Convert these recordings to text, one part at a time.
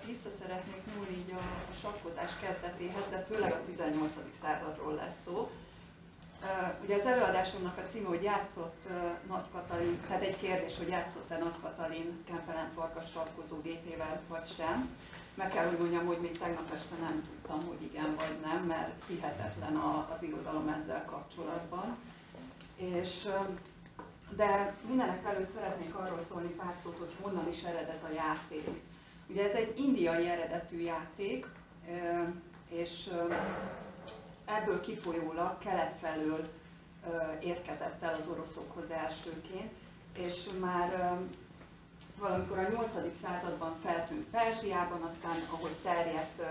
így vissza szeretnék nyúlni így a, a sakkozás kezdetéhez, de főleg a 18. századról lesz szó. Ugye az előadásomnak a címe, hogy játszott Nagy Katalin, tehát egy kérdés, hogy játszott-e Nagy Katalin Kempelen farkas gépével, vagy sem. Meg kell, hogy mondjam, hogy még tegnap este nem tudtam, hogy igen vagy nem, mert hihetetlen az irodalom ezzel kapcsolatban. És de mindenek előtt szeretnék arról szólni pár szót, hogy honnan is ered ez a játék. Ugye ez egy indiai eredetű játék, és ebből kifolyólag kelet felől érkezett el az oroszokhoz elsőként, és már valamikor a 8. században feltűnt Perzsiában, aztán ahogy terjedt,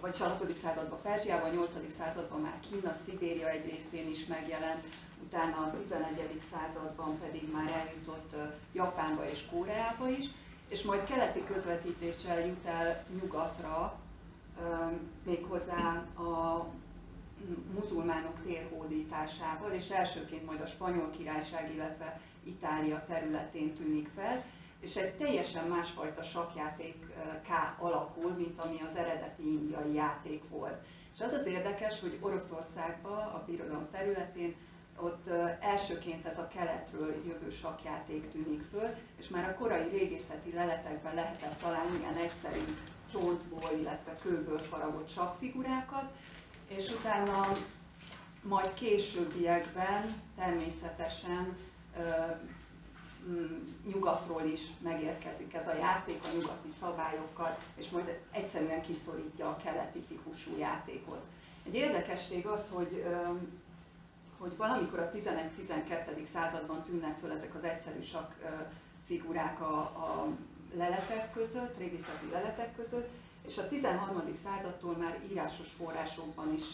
vagy a 6. században Perzsiában, a 8. században már Kína, Szibéria egy részén is megjelent, utána a 11. században pedig már eljutott Japánba és Koreába is, és majd keleti közvetítéssel jut el nyugatra, méghozzá a muzulmánok térhódításával, és elsőként majd a spanyol királyság, illetve Itália területén tűnik fel, és egy teljesen másfajta sakjátékká alakul, mint ami az eredeti indiai játék volt. És az az érdekes, hogy Oroszországban, a birodalom területén ott elsőként ez a keletről jövő sakjáték tűnik föl, és már a korai régészeti leletekben lehetett találni ilyen egyszerű csontból, illetve kőből faragott sakfigurákat, és utána majd későbbiekben természetesen nyugatról is megérkezik ez a játék a nyugati szabályokkal, és majd egyszerűen kiszorítja a keleti típusú játékot. Egy érdekesség az, hogy hogy valamikor a 11-12. században tűnnek föl ezek az egyszerű sak figurák a, a leletek között, régészeti leletek között, és a 13. századtól már írásos forrásokban is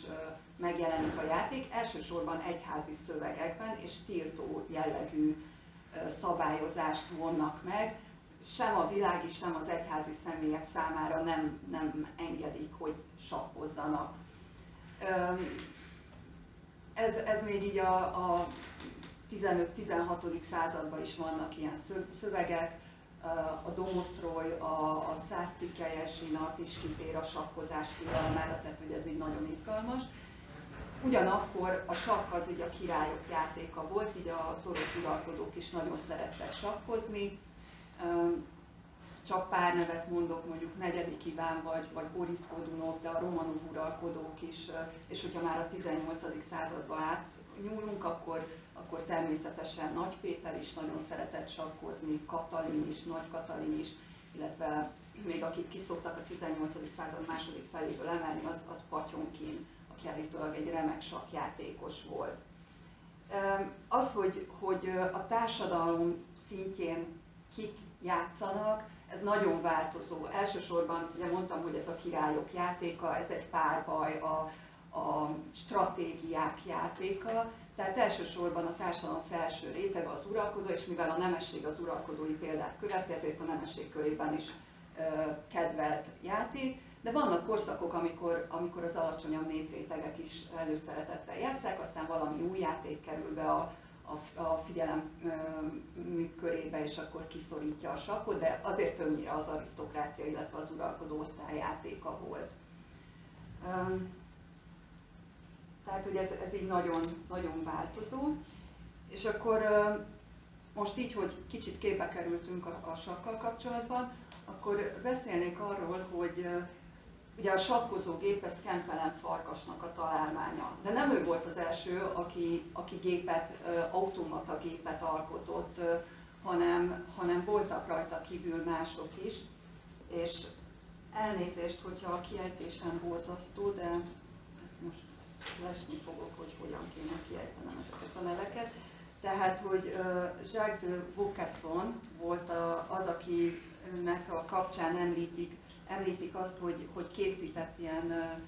megjelenik a játék, elsősorban egyházi szövegekben és tiltó jellegű szabályozást vonnak meg, sem a világi, sem az egyházi személyek számára nem, nem engedik, hogy sakkozzanak ez, ez még így a, a 15-16. században is vannak ilyen szövegek, a Domostroy, a, a száz cikkelyes zsinat is kitér a sakkozás tilalmára, tehát hogy ez így nagyon izgalmas. Ugyanakkor a sakk az így a királyok játéka volt, így az orosz uralkodók is nagyon szerettek sakkozni csak pár nevet mondok, mondjuk negyedik Iván vagy, vagy Boris Godunov, de a Romanov uralkodók is, és hogyha már a 18. századba átnyúlunk, akkor, akkor természetesen Nagy Péter is nagyon szeretett sakkozni, Katalin is, Nagy Katalin is, illetve még akik kiszoktak a 18. század második feléből emelni, az, az Patyonkin, aki állítólag egy remek sakjátékos volt. Az, hogy, hogy a társadalom szintjén kik játszanak, ez nagyon változó. Elsősorban ugye mondtam, hogy ez a királyok játéka, ez egy párbaj, a, a stratégiák játéka, tehát elsősorban a társadalom felső rétege az uralkodó, és mivel a nemesség az uralkodói példát követi, ezért a nemesség körében is ö, kedvelt játék, de vannak korszakok, amikor, amikor az alacsonyabb néprétegek is előszeretettel játszák, aztán valami új játék kerül be a, a, a figyelem körébe, és akkor kiszorítja a sakot, de azért többnyire az arisztokrácia, illetve az uralkodó osztály játéka volt. Tehát, hogy ez, ez így nagyon, nagyon változó. És akkor most így, hogy kicsit képbe kerültünk a, a sakkal kapcsolatban, akkor beszélnék arról, hogy Ugye a sakkozógép, ez Kempelen Farkasnak a találmánya. De nem ő volt az első, aki, aki gépet, automata gépet alkotott, hanem, hanem voltak rajta kívül mások is. És elnézést, hogyha a kiejtésem borzasztó, de ezt most lesni fogok, hogy hogyan kéne kiejtenem ezeket a neveket. Tehát, hogy Jacques de Vaucasson volt az, akinek a kapcsán említik említik azt, hogy, hogy készített ilyen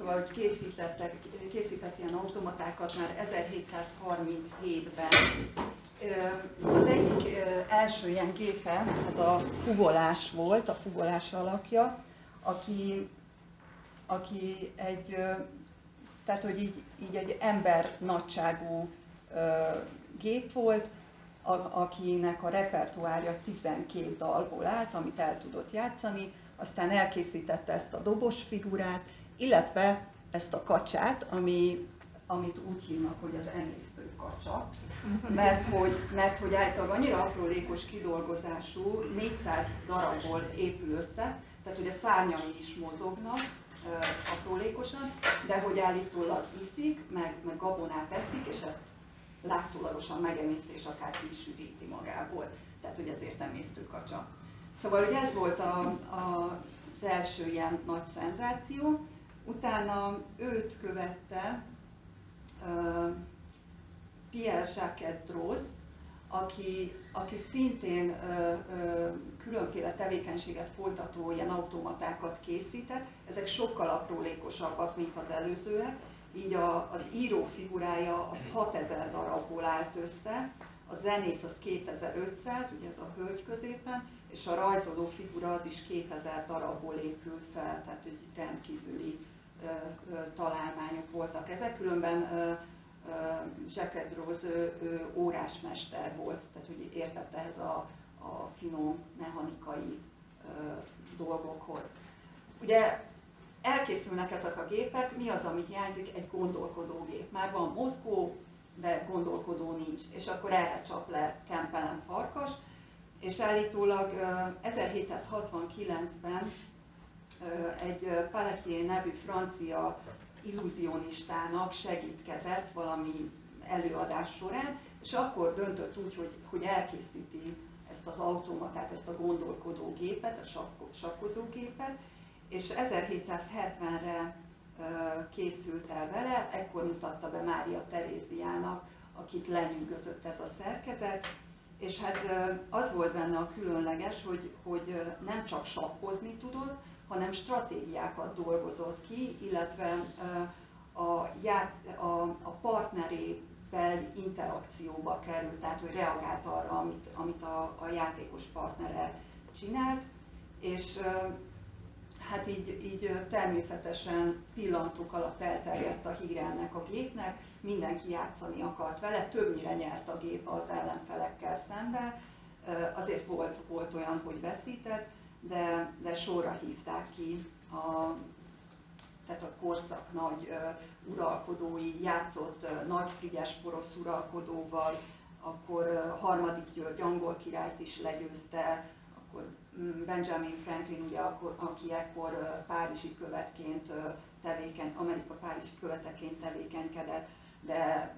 Szóval, hogy készítettek, készített ilyen automatákat már 1737-ben. Az egyik első ilyen gépe, ez a fugolás volt, a fugolás alakja, aki, aki egy, tehát hogy így, így egy ember nagyságú gép volt, a, akinek a repertoárja 12 dalból állt, amit el tudott játszani, aztán elkészítette ezt a dobos figurát, illetve ezt a kacsát, ami, amit úgy hívnak, hogy az emésztő kacsa, mert hogy, mert hogy általában annyira aprólékos kidolgozású, 400 darabból épül össze, tehát hogy a szárnyai is mozognak, aprólékosan, de hogy állítólag iszik, meg, meg gabonát eszik, és ezt látszólagosan megemészti, és akár ki is üríti magából. Tehát, hogy ezért emésztő kacsa. Szóval, hogy ez volt a, a, az első ilyen nagy szenzáció. Utána őt követte uh, Pierre Jacques Droz, aki, aki szintén ö, ö, különféle tevékenységet folytató ilyen automatákat készített, ezek sokkal aprólékosabbak, mint az előzőek, így a, az író figurája az 6000 darabból állt össze, a zenész az 2500, ugye ez a hölgy középen, és a rajzoló figura az is 2000 darabból épült fel, tehát egy rendkívüli ö, ö, találmányok voltak ezek. Különben ö, ő órásmester volt, tehát hogy értette ez a, a finom mechanikai dolgokhoz. Ugye elkészülnek ezek a gépek, mi az, ami hiányzik? Egy gondolkodógép. Már van mozgó, de gondolkodó nincs. És akkor erre csap le Kempelen farkas, és állítólag 1769-ben egy Pelletier nevű francia illúzionistának segítkezett valami előadás során, és akkor döntött úgy, hogy, hogy elkészíti ezt az automatát, ezt a gondolkodó gépet, a sakkozógépet, és 1770-re készült el vele, ekkor mutatta be Mária Teréziának, akit lenyűgözött ez a szerkezet, és hát az volt benne a különleges, hogy, hogy nem csak sakkozni tudott, hanem stratégiákat dolgozott ki, illetve a, ját, a, a partnerével interakcióba került, tehát hogy reagált arra, amit, amit a, a játékos partnere csinált, és hát így, így természetesen pillantok alatt elterjedt a híre ennek a gépnek, mindenki játszani akart vele, többnyire nyert a gép az ellenfelekkel szemben, azért volt, volt olyan, hogy veszített, de, de sorra hívták ki a, tehát a korszak nagy uralkodói, játszott nagy frigyes porosz uralkodóval, akkor uh, harmadik György angol királyt is legyőzte, akkor um, Benjamin Franklin, ugye, akkor, aki ekkor párizsi követként tevékeny, Amerika párizsi követeként tevékenykedett, de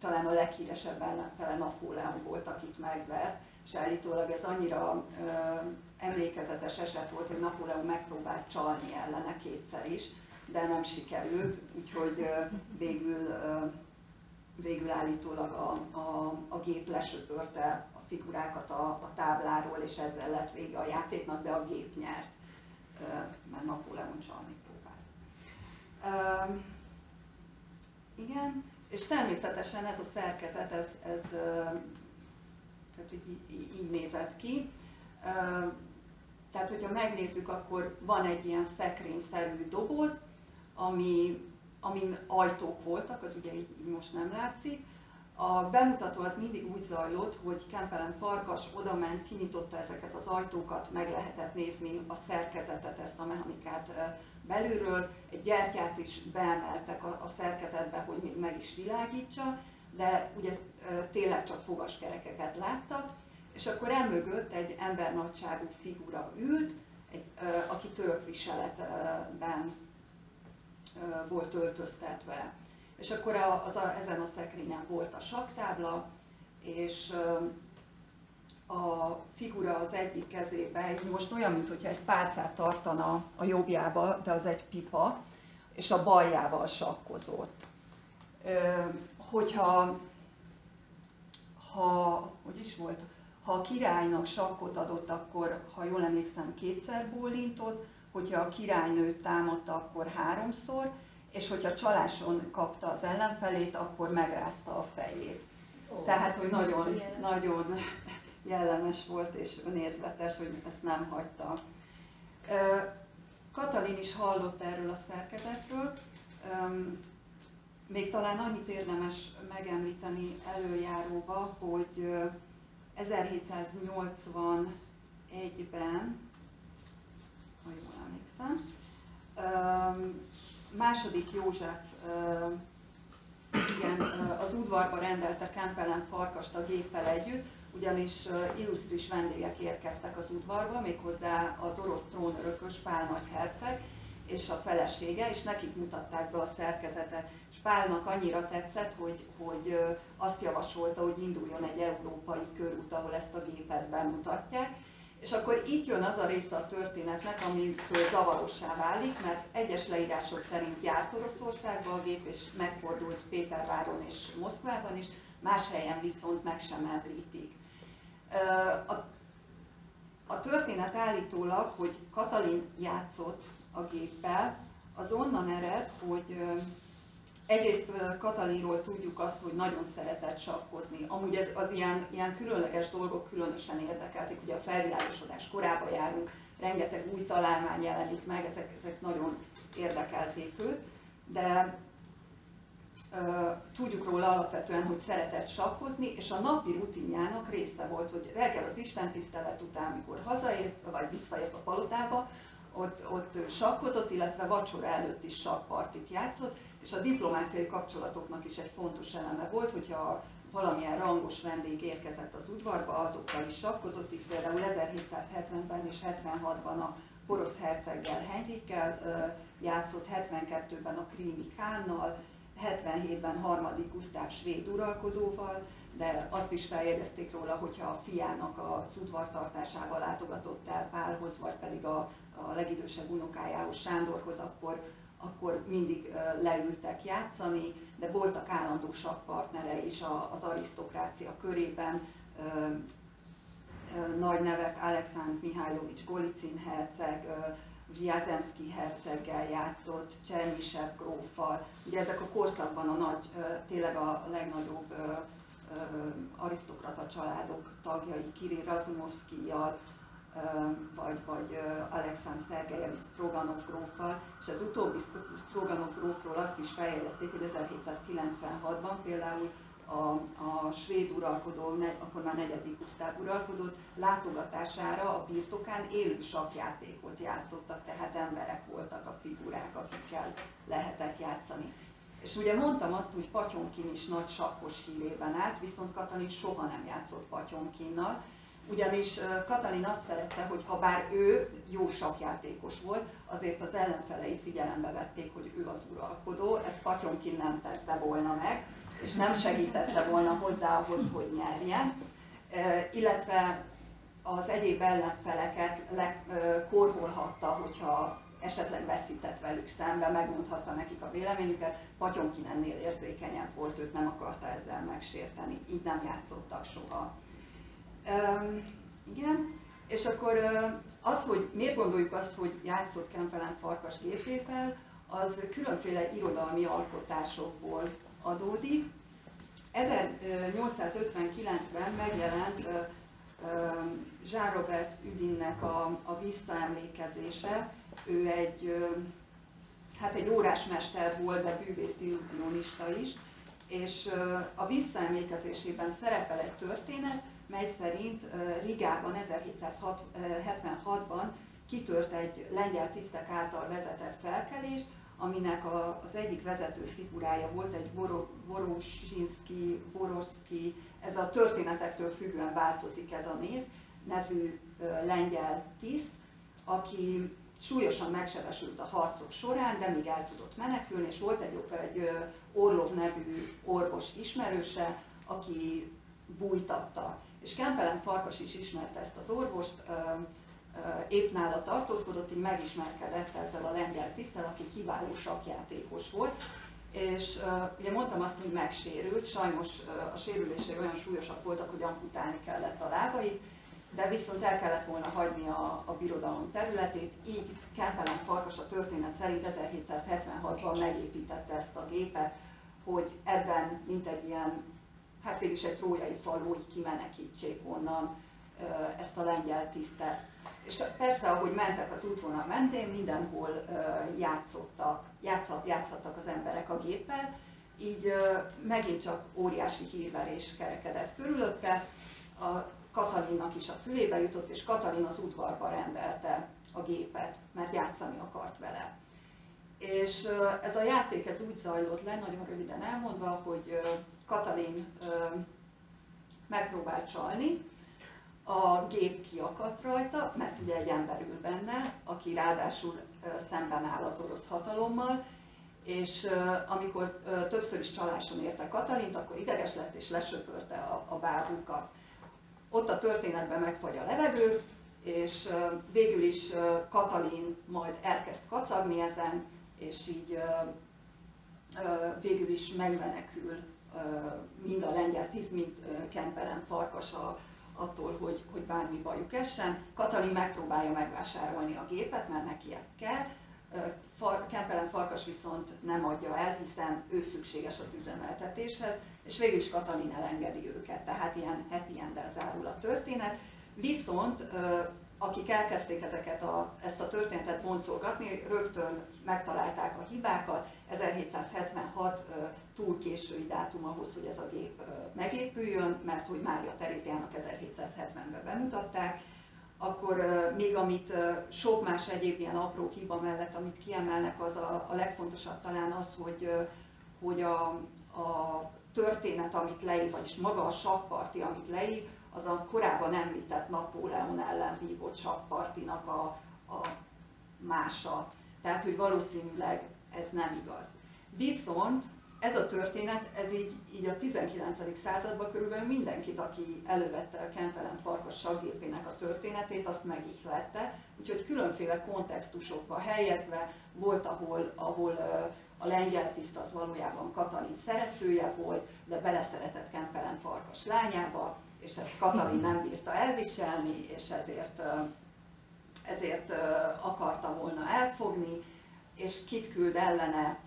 talán a leghíresebb ellenfele Napóleon volt, akit megvert, és állítólag ez annyira emlékezetes eset volt, hogy Napóleon megpróbált csalni ellene kétszer is, de nem sikerült, úgyhogy végül, végül állítólag a, a, a gép lesöpörte figurákat a, a tábláról, és ezzel lett vége a játéknak, de a gép nyert, mert Napóleon csalni próbált. Igen, és természetesen ez a szerkezet, ez, ez tehát, így, így nézett ki. Tehát, hogyha megnézzük, akkor van egy ilyen szekrényszerű doboz, ami, amin ajtók voltak, az ugye így, így most nem látszik. A bemutató az mindig úgy zajlott, hogy Kempelen farkas oda ment, kinyitotta ezeket az ajtókat, meg lehetett nézni a szerkezetet, ezt a mechanikát belülről. Egy gyertyát is beemeltek a, a szerkezetbe, hogy meg is világítsa, de ugye tényleg csak fogaskerekeket láttak és akkor emögött egy embernagyságú figura ült, egy, aki török viseletben volt öltöztetve. És akkor az a, ezen a szekrényen volt a saktábla, és a figura az egyik kezébe, most olyan, mintha egy pálcát tartana a jobbjába, de az egy pipa, és a baljával sakkozott. Hogyha, ha, hogy is volt, ha a királynak sakkot adott, akkor, ha jól emlékszem, kétszer bólintott, hogyha a királynőt támadta, akkor háromszor, és hogyha csaláson kapta az ellenfelét, akkor megrázta a fejét. Oh, Tehát, hogy nagyon, nagyon jellemes volt és önérzetes, hogy ezt nem hagyta. Katalin is hallott erről a szerkezetről, még talán annyit érdemes megemlíteni előjáróba, hogy 1781-ben, ha jól emlékszem, második József igen, az udvarba rendelte Kempelen farkast a géppel együtt, ugyanis illusztris vendégek érkeztek az udvarba, méghozzá az orosz trónörökös Pál nagy herceg és a felesége, és nekik mutatták be a szerkezetet. És Pálnak annyira tetszett, hogy, hogy azt javasolta, hogy induljon egy európai körút, ahol ezt a gépet bemutatják. És akkor itt jön az a része a történetnek, amitől zavarossá válik, mert egyes leírások szerint járt Oroszországba a gép, és megfordult Péterváron és Moszkvában is, más helyen viszont meg sem említik. A, történet állítólag, hogy Katalin játszott a géppel, az onnan ered, hogy egyrészt Katalinról tudjuk azt, hogy nagyon szeretett sakkozni. Amúgy ez, az ilyen, ilyen különleges dolgok különösen érdekelték, ugye a felvilágosodás korába járunk, rengeteg új találmány jelenik meg, ezek, ezek nagyon érdekelték őt, de tudjuk róla alapvetően, hogy szeretett sakkozni, és a napi rutinjának része volt, hogy reggel az istentisztelet után, amikor hazaért, vagy visszaért a palotába, ott, ott sakkozott, illetve vacsora előtt is sakpartit játszott, és a diplomáciai kapcsolatoknak is egy fontos eleme volt, hogyha valamilyen rangos vendég érkezett az udvarba, azokkal is sakkozott, itt például 1770-ben és 76-ban a porosz herceggel Henrikkel játszott, 72-ben a krími Kánnal, 77-ben harmadik Gusztáv svéd uralkodóval, de azt is feljegyezték róla, hogyha a fiának az udvartartásával látogatott el Pálhoz, vagy pedig a, a legidősebb unokájához, Sándorhoz, akkor, akkor mindig leültek játszani, de voltak állandó sakpartnere is az arisztokrácia körében, nagy nevek, Alexandr Mihálylovics Golicin herceg, Vjazemski herceggel játszott, Csermisev gróffal. Ugye ezek a korszakban a nagy, tényleg a legnagyobb arisztokrata családok tagjai, Kirill Razumovszkijal, vagy, vagy Alexandr Szergejevi Stroganov gróffal, és az utóbbi Stroganov grófról azt is feljegyezték, hogy 1796-ban például a, a svéd uralkodó, akkor már negyedik Gusztáv uralkodót látogatására a birtokán élő sakjátékot játszottak, tehát emberek voltak a figurák, akikkel lehetett játszani. És ugye mondtam azt, hogy Patyonkin is nagy sakkos hírében állt, viszont Katalin soha nem játszott Patyonkinnal, ugyanis Katalin azt szerette, hogy ha bár ő jó sakjátékos volt, azért az ellenfelei figyelembe vették, hogy ő az uralkodó, ezt Patyonkin nem tette volna meg, és nem segítette volna hozzá ahhoz, hogy nyerjen, illetve az egyéb ellenfeleket korholhatta, hogyha esetleg veszített velük szembe, megmondhatta nekik a véleményüket. Patyonkin ennél érzékenyebb volt, őt nem akarta ezzel megsérteni, így nem játszottak soha. Igen, és akkor az, hogy miért gondoljuk azt, hogy játszott Kempelen farkas gépével, az különféle irodalmi alkotásokból adódik. 1859-ben megjelent Jean Robert Udinnek a, a visszaemlékezése, ő egy, hát egy órásmester volt, de bűvész illúzionista is, és a visszaemlékezésében szerepel egy történet, mely szerint Rigában 1776-ban kitört egy lengyel tisztek által vezetett felkelés, aminek az egyik vezető figurája volt egy Vorosinski, Voroszki, ez a történetektől függően változik ez a név, nevű lengyel tiszt, aki súlyosan megsebesült a harcok során, de még el tudott menekülni, és volt egy, egy Orlov nevű orvos ismerőse, aki bújtatta. És Kempelen Farkas is ismerte ezt az orvost, épp nála tartózkodott, így megismerkedett ezzel a lengyel tisztel, aki kiváló sakjátékos volt, és ugye mondtam azt, hogy megsérült, sajnos a sérülései olyan súlyosak voltak, hogy amputálni kellett a lábait, de viszont el kellett volna hagyni a, a birodalom területét, így Kempelen Farkas a történet szerint 1776-ban megépítette ezt a gépet, hogy ebben mint egy ilyen, hát végülis egy trójai falu, hogy kimenekítsék onnan ezt a lengyel tisztet. És persze, ahogy mentek az útvonal mentén, mindenhol játszottak, játszhat, játszhattak az emberek a géppel, így megint csak óriási hírverés kerekedett körülötte, a Katalinnak is a fülébe jutott, és Katalin az udvarba rendelte a gépet, mert játszani akart vele. És ez a játék ez úgy zajlott le, nagyon röviden elmondva, hogy Katalin megpróbált csalni, a gép kiakadt rajta, mert ugye egy ember ül benne, aki ráadásul szemben áll az orosz hatalommal, és amikor többször is csaláson érte Katalint, akkor ideges lett és lesöpörte a, a bábukat. Ott a történetben megfagy a levegő, és végül is Katalin majd elkezd kacagni ezen, és így végül is megmenekül mind a lengyel tíz, mind Kempelen farkasa attól, hogy, hogy bármi bajuk essen. Katalin megpróbálja megvásárolni a gépet, mert neki ezt kell. Far, Kempelen Farkas viszont nem adja el, hiszen ő szükséges az üzemeltetéshez, és végül is Katalin elengedi őket, tehát ilyen happy end zárul a történet. Viszont akik elkezdték ezeket a, ezt a történetet boncolgatni, rögtön megtalálták a hibákat. 1776 túl késői dátum ahhoz, hogy ez a gép megépüljön, mert hogy Mária Teréziának 1770-ben bemutatták. Akkor még amit sok más egyéb ilyen apró hiba mellett, amit kiemelnek, az a, a legfontosabb talán az, hogy, hogy a, a történet, amit leír, vagyis maga a sakparti, amit leír, az a korábban említett Napóleon ellen vívott sakpartinak a, a mása. Tehát, hogy valószínűleg ez nem igaz. Viszont ez a történet, ez így, így a 19. században körülbelül mindenkit, aki elővette a Kempelen farkas saggépének a történetét, azt megihlette, úgyhogy különféle kontextusokba helyezve volt, ahol, ahol a lengyel tiszt az valójában Katalin szeretője volt, de beleszeretett Kempelen farkas lányába, és ezt Katalin nem bírta elviselni, és ezért, ezért akarta volna elfogni, és kit küld ellene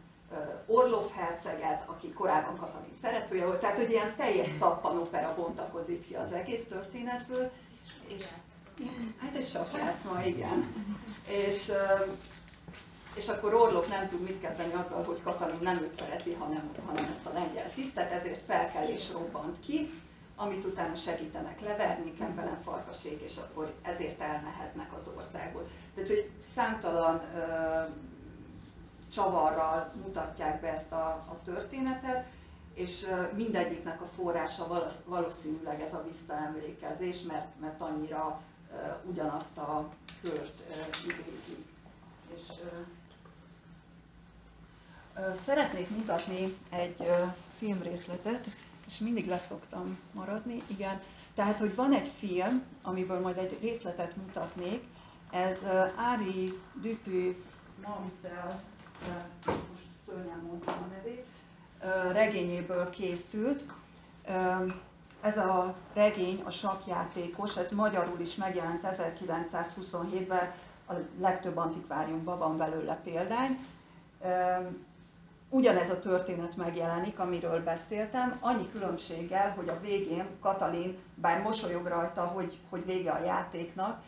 Orlov herceget, aki korábban Katalin szeretője volt, tehát hogy ilyen teljes szappanopera bontakozik ki az egész történetből. És, hát egy sakjátszma, igen. És, és akkor Orlov nem tud mit kezdeni azzal, hogy Katalin nem őt szereti, hanem, hanem ezt a lengyel tisztet, ezért felkelés robbant ki, amit utána segítenek leverni, Kempelen farkaség, és akkor ezért elmehetnek az országból. Tehát, hogy számtalan ö, csavarral mutatják be ezt a, a történetet, és mindegyiknek a forrása valószínűleg ez a visszaemlékezés, mert, mert annyira uh, ugyanazt a kört idézi. Szeretnék mutatni egy filmrészletet, és mindig leszoktam maradni, igen. Tehát, hogy van egy film, amiből majd egy részletet mutatnék, ez Ári Dupuy Mamsel, most szörnyen mondtam a nevét, regényéből készült. Ez a regény, a sakjátékos, ez magyarul is megjelent 1927-ben, a legtöbb antikváriumban van belőle példány ugyanez a történet megjelenik, amiről beszéltem, annyi különbséggel, hogy a végén Katalin, bár mosolyog rajta, hogy, hogy vége a játéknak,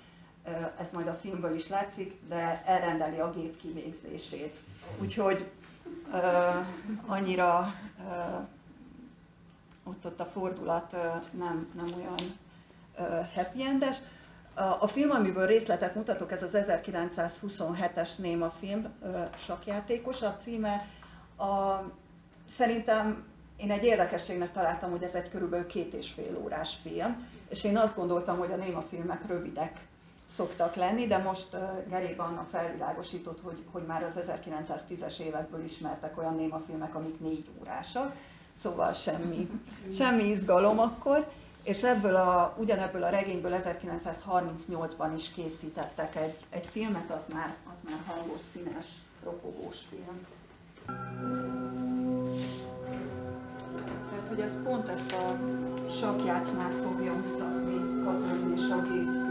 ez majd a filmből is látszik, de elrendeli a gép kivégzését. Úgyhogy uh, annyira uh, ott, ott a fordulat uh, nem, nem olyan uh, happy endes. A film, amiből részletet mutatok, ez az 1927-es Néma film, sakjátékos a címe, a, szerintem én egy érdekességnek találtam, hogy ez egy körülbelül két és fél órás film, és én azt gondoltam, hogy a néma filmek rövidek szoktak lenni, de most Geri Anna felvilágosított, hogy, hogy már az 1910-es évekből ismertek olyan néma filmek, amik négy órásak, szóval semmi, semmi izgalom akkor, és ebből a, ugyanebből a regényből 1938-ban is készítettek egy, egy filmet, az már, az már hangos, színes, ropogós film. Tehát, hogy ez pont ezt a sakjátszmát fogja mutatni Katalin és a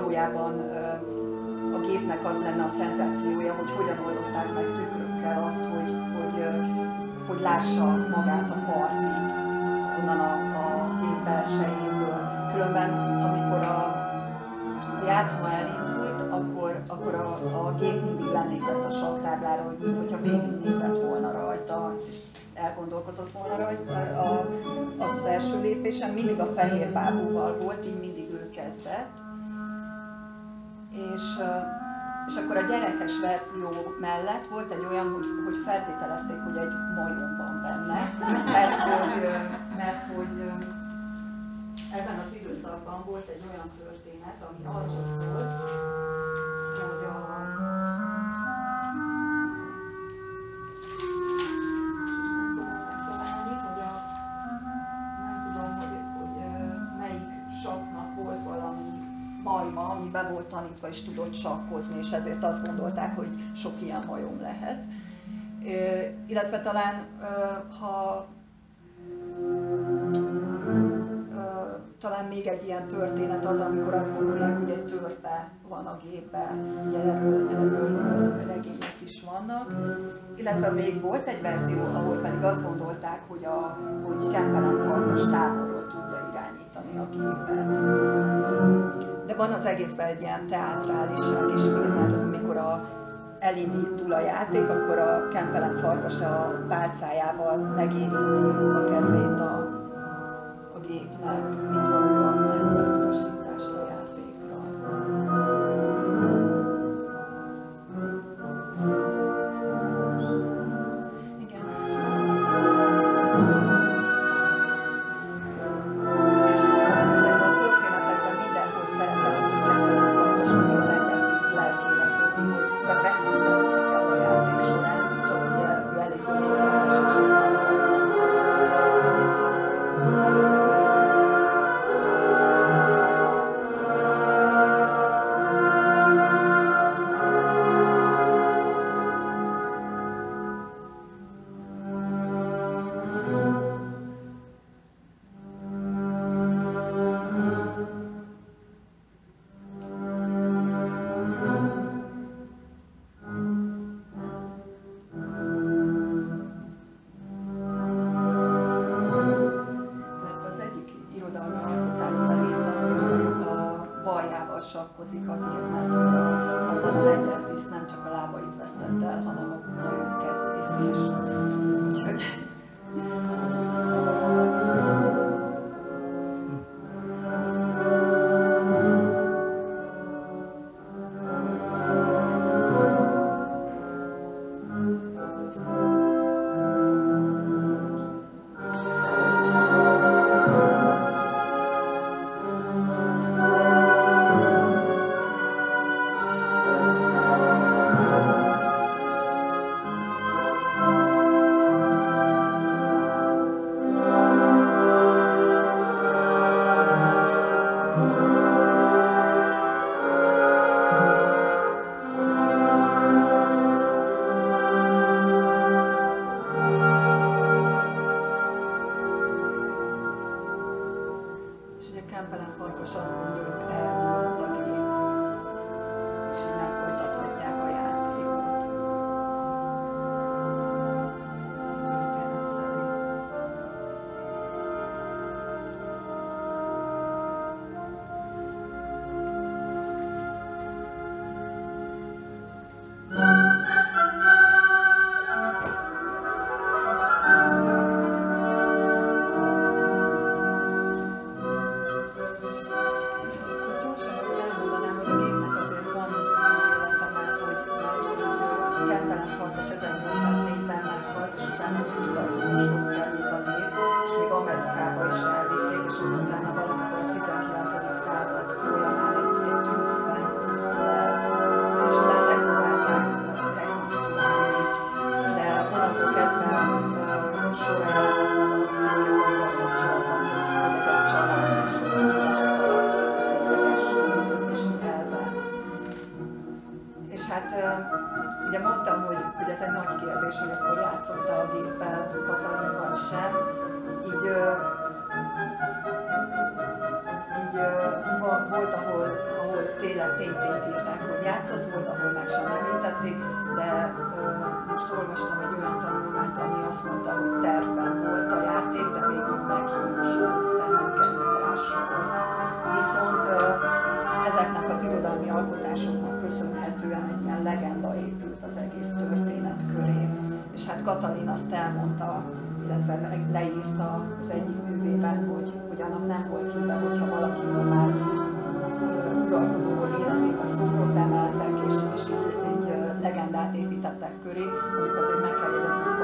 valójában a gépnek az lenne a szenzációja, hogy hogyan oldották meg tükrökkel azt, hogy, hogy, hogy lássa magát a partit onnan a, a gép belsejéből. Különben, amikor a játszma elindult, akkor, akkor a, a gép mindig lenézett a saktáblára, hogy mintha végignézett volna rajta, és elgondolkozott volna rajta. A, az első lépésen mindig a fehér bábúval volt, így mindig ő kezdett. És, és akkor a gyerekes verzió mellett volt egy olyan, hogy, hogy feltételezték, hogy egy majom van benne, mert hogy, mert hogy ebben az időszakban volt egy olyan történet, ami arról szólt, majma, ami be volt tanítva és tudott sakkozni, és ezért azt gondolták, hogy sok ilyen majom lehet. Illetve talán, ha talán még egy ilyen történet az, amikor azt gondolják, hogy egy törpe van a gépben, ugye erről, erről regények is vannak. Illetve még volt egy verzió, ahol pedig azt gondolták, hogy, a, hogy Kempelen farkas távolról tudja irányítani a gépet. De van az egészben egy ilyen teátráliság is, mert amikor a, elindítul a játék, akkor a Kempelen farkas a pálcájával megérinti a kezét a gépnek, mint volt, ahol, ahol tényleg tényként írták, hogy játszott, volt, ahol meg sem említették, de most olvastam egy olyan tanulmányt, ami azt mondta, hogy tervben volt a játék, de végül meghiúsult, tehát nem került rá. Viszont ezeknek az irodalmi alkotásoknak köszönhetően egy ilyen legenda épült az egész történet köré. És hát Katalin azt elmondta, illetve leírta az egyik művében, hogy, hogy annak nem volt híve, hogyha valaki már uralkodó életébe szórót emeltek, és, és egy legendát építettek köré, mondjuk azért meg kell jegyezni,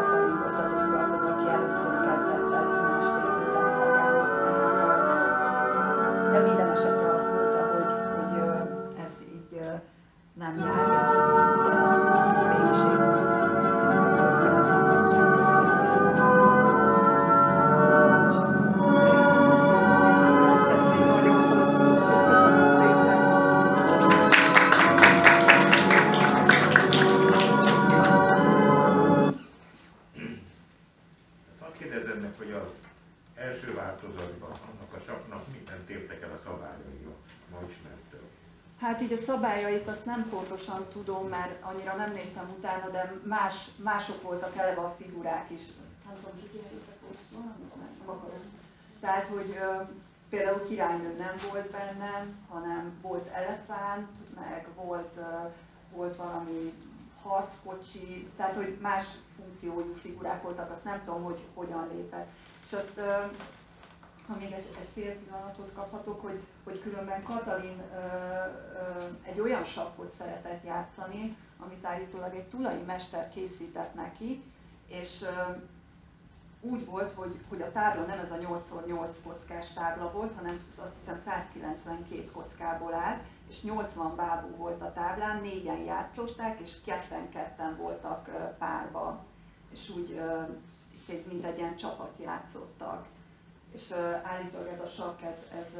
szabályait azt nem pontosan tudom, mert annyira nem néztem utána, de más, mások voltak eleve a figurák is. Nem tudom, hogy Tehát, hogy például királynő nem volt benne, hanem volt elefánt, meg volt, volt valami harckocsi, tehát hogy más funkciójú figurák voltak, azt nem tudom, hogy hogyan lépett. És azt ha még egy, egy fél pillanatot kaphatok, hogy, hogy különben Katalin ö, ö, egy olyan sakkot szeretett játszani, amit állítólag egy tulai mester készített neki, és ö, úgy volt, hogy, hogy a tábla nem ez a 8x8 kockás tábla volt, hanem azt hiszem 192 kockából állt, és 80 bábú volt a táblán, négyen játszották, és ketten-ketten voltak párba, és úgy mint egy ilyen csapat játszottak és állítólag ez a sakk, ez, ez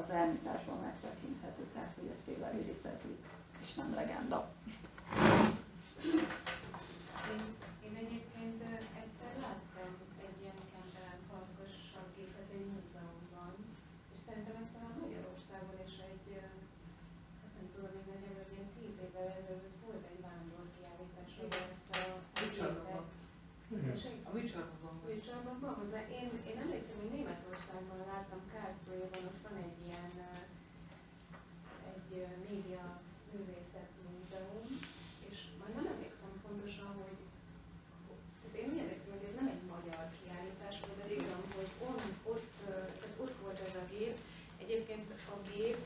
az elmításban megtekinthető, tehát hogy ez tényleg létezik, és nem legenda. Én, én egyébként egyszer láttam egy ilyen Kempelen parkos sakkgépet egy múzeumban, és szerintem ezt a Magyarországon is egy, hát nem tudom, még nagyjából ilyen tíz évvel ezelőtt volt egy vándorkiállítás, ahol ezt a gépet. A műcsarnokban volt. Műcsarnokban volt, de én, én emlékszem, hogy Németországban láttam, Kászlójában ott van egy ilyen egy média művészet múzeum, és majd nem emlékszem pontosan, hogy tehát én úgy emlékszem, hogy ez nem egy magyar kiállítás volt, de tudom, hogy on, ott, tehát ott volt ez a gép. Egyébként a gép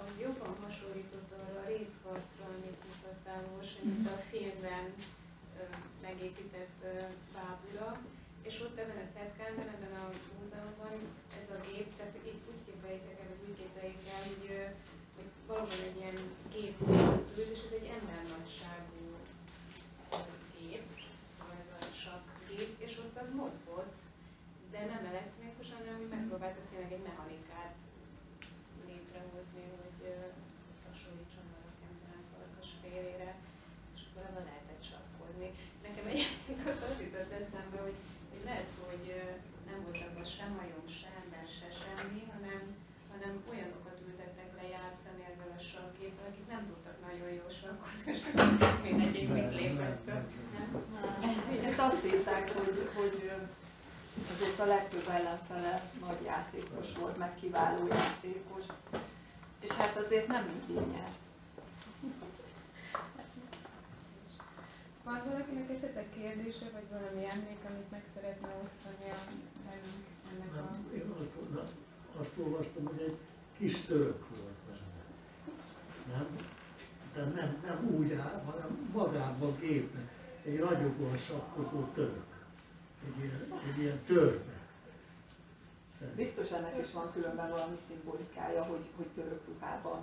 az jobban hasonlított arra a részharcra, amit mutattál most, mint a filmben megépített bábura, és ott ebben a cetkánban, ebben a múzeumban ez a gép, tehát így úgy képzeljétek el, vagy úgy képzeljék el, hogy, hogy valóban egy ilyen gép ült, és ez egy embernagyságú gép, ez a sak gép, és ott az mozgott, de nem elektronikusan, hanem hogy megpróbáltak tényleg egy mechanikát létrehozni, hogy hasonlítson a Kempelen farkas félére, és akkor ebben lehetett sakkozni. Nekem egyébként az jutott eszembe, hogy lehet, hogy nem volt abban sem majom, se ember, se semmi, hanem, hanem olyanokat ültettek le játszani ezzel a sarképpel, akik nem tudtak nagyon jól sarkozni, és mindegyik mit lépett. Ezt azt írták, hogy, hogy azért a legtöbb ellenfele nagy játékos volt, meg kiváló játékos. És hát azért nem mindig nyert. Van valakinek esetleg kérdése, vagy valami emlék, amit meg szeretne osztani a ennek a... Nem, én azt, azt olvastam, hogy egy kis török volt benne. Nem? De nem, nem úgy áll, hanem magában gépen. Egy ragyogóan sakkozó török. Egy ilyen, egy ilyen törpe. Biztos ennek is van különben valami szimbolikája, hogy, hogy török ruhában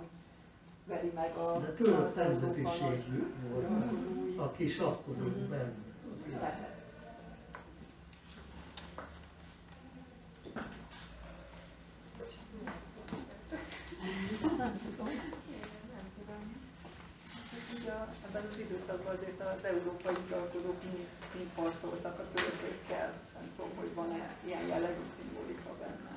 veri meg a De török nemzetiségű volt, aki sakkozott mm-hmm. benne. a ebben az időszakban azért az európai uralkodók mind, mind harcoltak a törzsékkel. Nem tudom, hogy van-e ilyen jellegű szimbolika benne.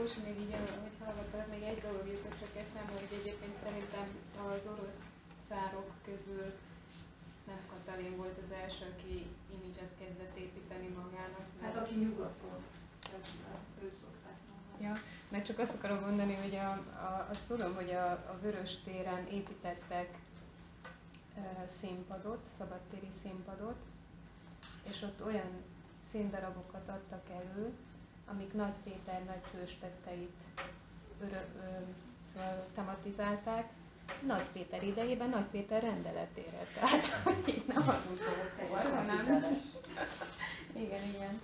Most még így, amit hallgattam, még egy dolog jutott csak eszembe, hogy egyébként szerintem az orosz cárok közül nem Katalin volt az első, aki imidzset kezdett építeni magának. Hát aki nyugaton, ezt ő szokták mondani. Ja, mert csak azt akarom mondani, hogy a, a, azt tudom, hogy a, a Vörös téren építettek e, színpadot, szabadtéri színpadot, és ott olyan színdarabokat adtak elő, amik Nagy Péter nagy hőstetteit örö, ö, szóval tematizálták, nagy Péter idejében Nagy Péter rendeletére, tehát hogy nem az utókor, hanem... Igen, igen.